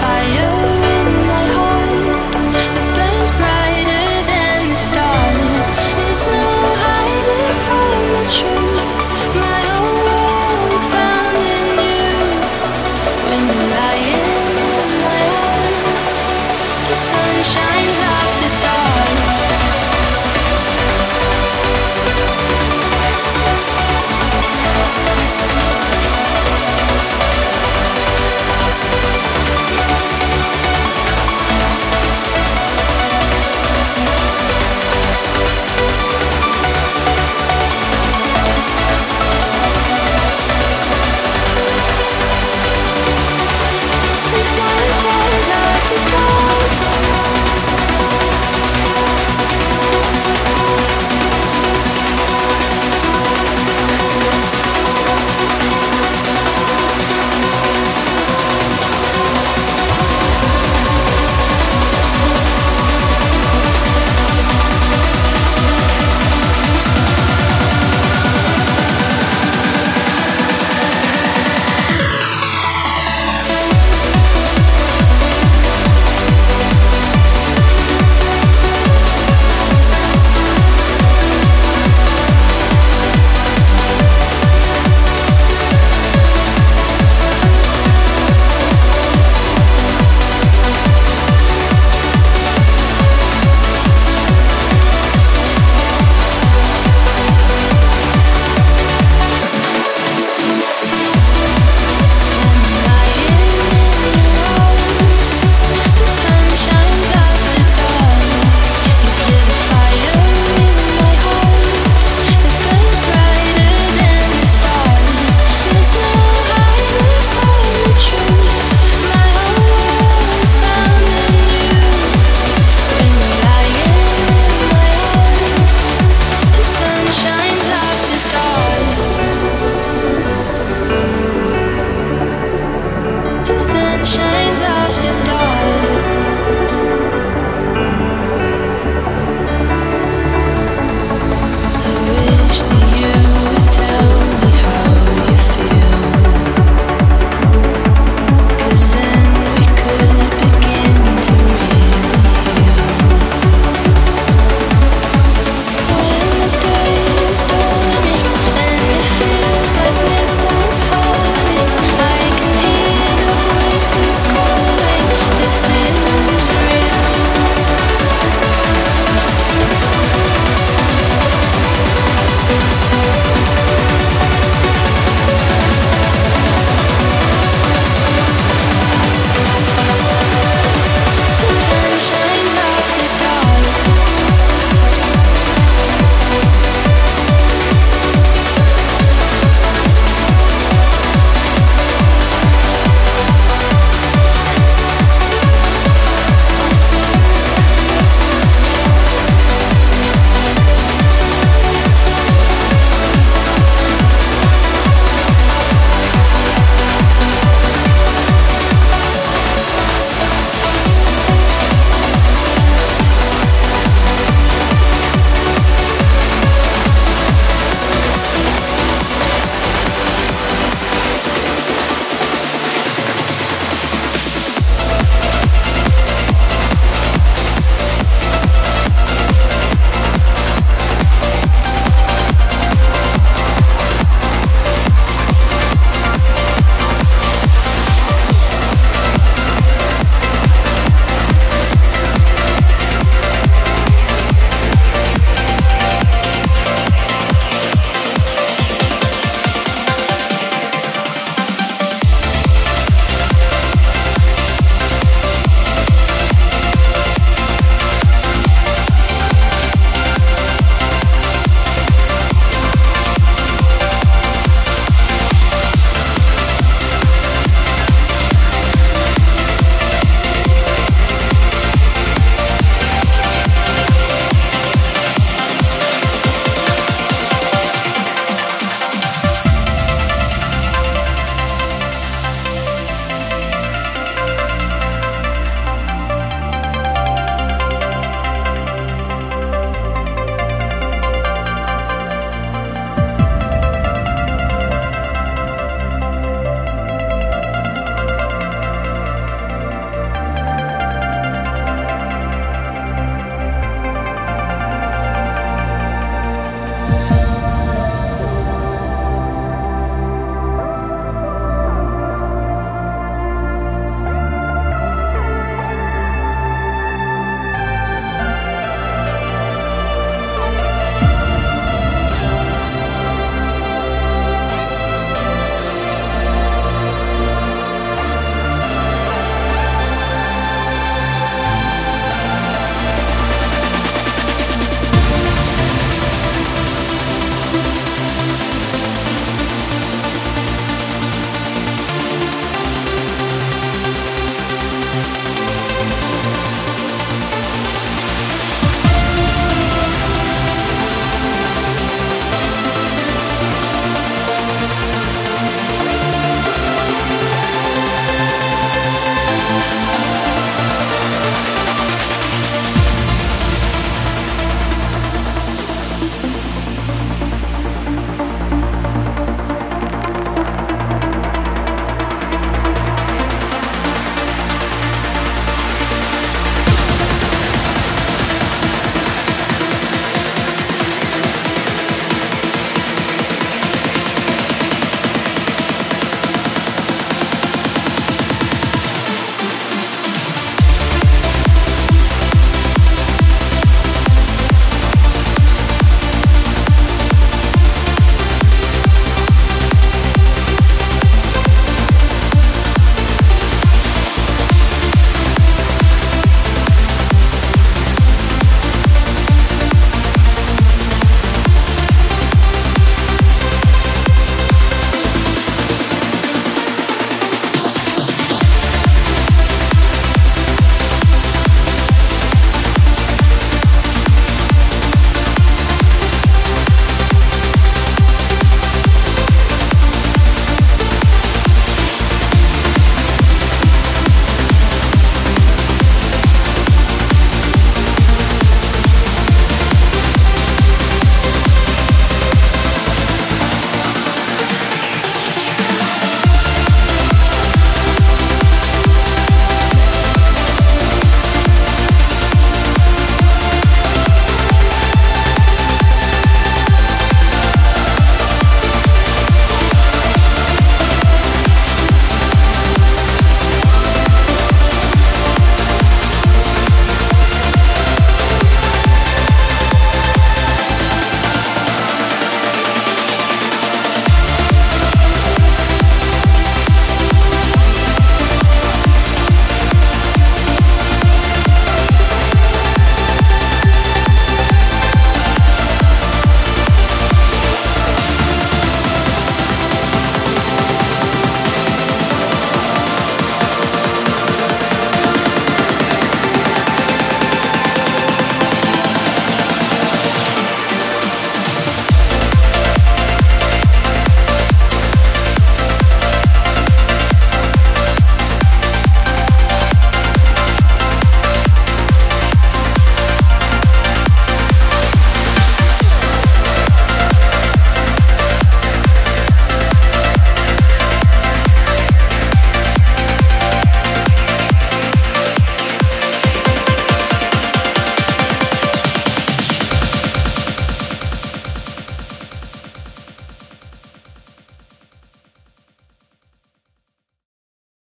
fire.